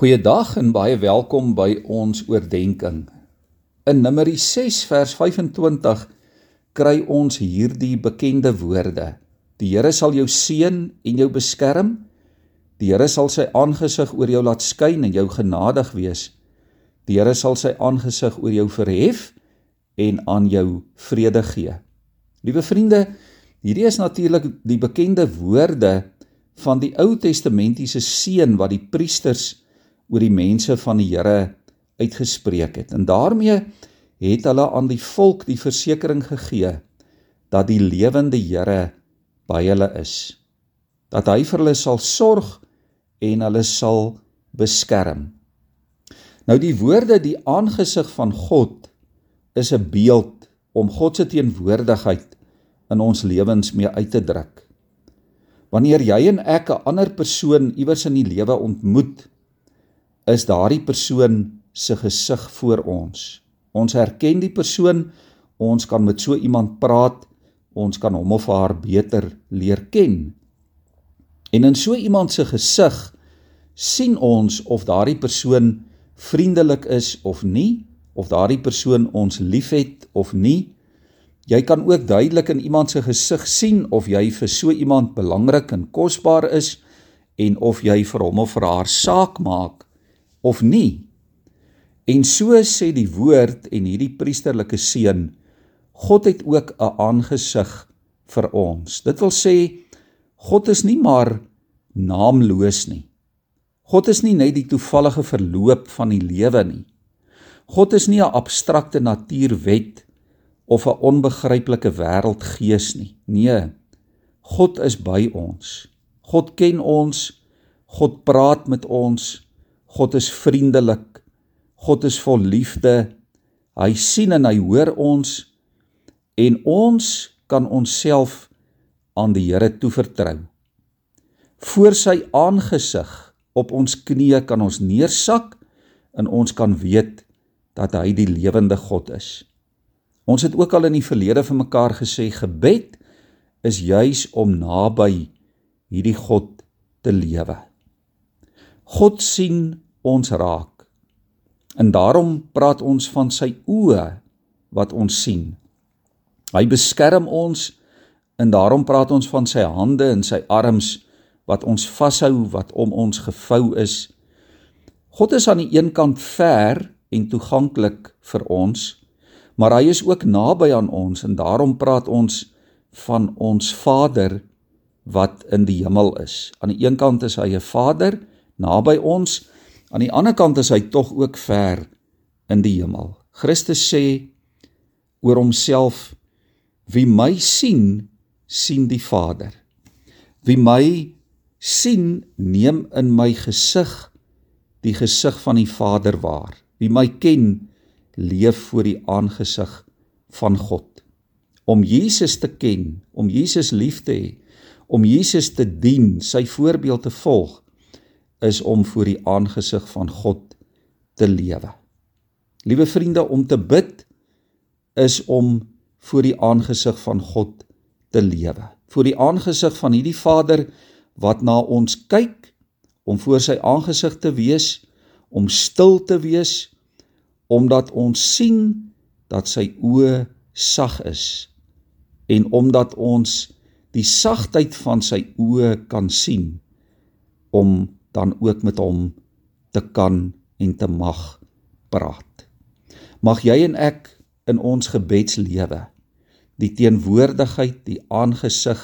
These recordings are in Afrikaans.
Goeiedag en baie welkom by ons oordeenking. In Numeri 6 vers 25 kry ons hierdie bekende woorde: Die Here sal jou seën en jou beskerm. Die Here sal sy aangesig oor jou laat skyn en jou genadig wees. Die Here sal sy aangesig oor jou verhef en aan jou vrede gee. Liewe vriende, hierdie is natuurlik die bekende woorde van die Ou Testamentiese seën wat die priesters oor die mense van die Here uitgespreek het. En daarmee het hulle aan die volk die versekering gegee dat die lewende Here by hulle is. Dat hy vir hulle sal sorg en hulle sal beskerm. Nou die woorde die aangesig van God is 'n beeld om God se teenwoordigheid in ons lewens mee uit te druk. Wanneer jy en ek 'n ander persoon iewers in die lewe ontmoet, is daardie persoon se gesig voor ons. Ons herken die persoon, ons kan met so iemand praat, ons kan hom of haar beter leer ken. En in so iemand se gesig sien ons of daardie persoon vriendelik is of nie, of daardie persoon ons liefhet of nie. Jy kan ook duidelik in iemand se gesig sien of jy vir so iemand belangrik en kosbaar is en of jy vir hom of vir haar saak maak of nie. En so sê die woord en hierdie priesterlike seun, God het ook 'n aangesig vir ons. Dit wil sê God is nie maar naamloos nie. God is nie net die toevallige verloop van die lewe nie. God is nie 'n abstrakte natuurwet of 'n onbegryplike wêreldgees nie. Nee. God is by ons. God ken ons. God praat met ons. God is vriendelik. God is vol liefde. Hy sien en hy hoor ons en ons kan onsself aan die Here toevertrou. Voor sy aangesig op ons knieë kan ons neersak en ons kan weet dat hy die lewende God is. Ons het ook al in die verlede vir mekaar gesê gebed is juis om naby hierdie God te lewe. God sien ons raak. En daarom praat ons van sy oë wat ons sien. Hy beskerm ons en daarom praat ons van sy hande en sy arms wat ons vashou wat om ons gevou is. God is aan die een kant ver en toeganklik vir ons, maar hy is ook naby aan ons en daarom praat ons van ons Vader wat in die hemel is. Aan die een kant is hy 'n Vader naby ons, aan die ander kant is hy tog ook ver in die hemel. Christus sê oor homself: Wie my sien, sien die Vader. Wie my sien, neem in my gesig die gesig van die Vader waar. Wie my ken, leef voor die aangesig van God. Om Jesus te ken, om Jesus lief te hê, om Jesus te dien, sy voorbeeld te volg, is om voor die aangesig van God te lewe. Liewe vriende, om te bid is om voor die aangesig van God te lewe. Voor die aangesig van hierdie Vader wat na ons kyk, om voor sy aangesig te wees, om stil te wees, omdat ons sien dat sy oë sag is en omdat ons die sagtheid van sy oë kan sien om dan ook met hom te kan en te mag praat. Mag jy en ek in ons gebedslewe die teenwoordigheid, die aangesig,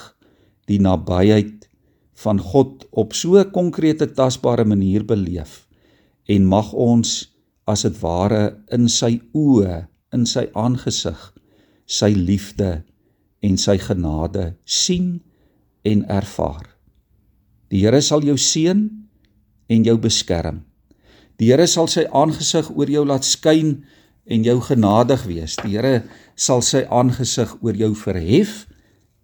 die nabyheid van God op so 'n konkrete tasbare manier beleef en mag ons as dit ware in sy oë, in sy aangesig, sy liefde en sy genade sien en ervaar. Die Here sal jou seën en jou beskerm. Die Here sal sy aangesig oor jou laat skyn en jou genadig wees. Die Here sal sy aangesig oor jou verhef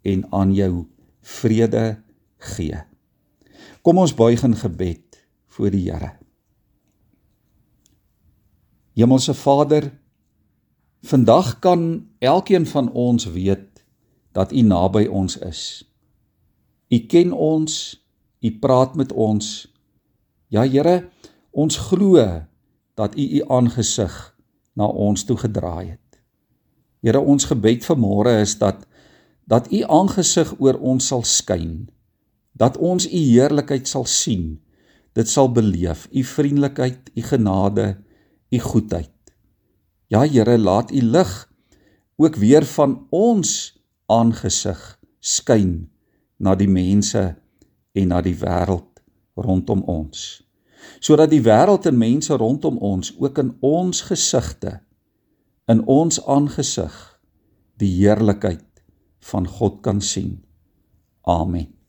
en aan jou vrede gee. Kom ons buig in gebed voor die Here. Hemelse Vader, vandag kan elkeen van ons weet dat U naby ons is. U ken ons, U praat met ons Ja Here, Ons glo dat U U aangesig na ons toe gedraai het. Here, ons gebed vanmôre is dat dat U aangesig oor ons sal skyn, dat ons U heerlikheid sal sien. Dit sal beleef, U vriendelikheid, U genade, U goedheid. Ja Here, laat U lig ook weer van ons aangesig skyn na die mense en na die wêreld rondom ons. Sodat die wêreld en mense rondom ons ook in ons gesigte in ons aangesig die heerlikheid van God kan sien. Amen.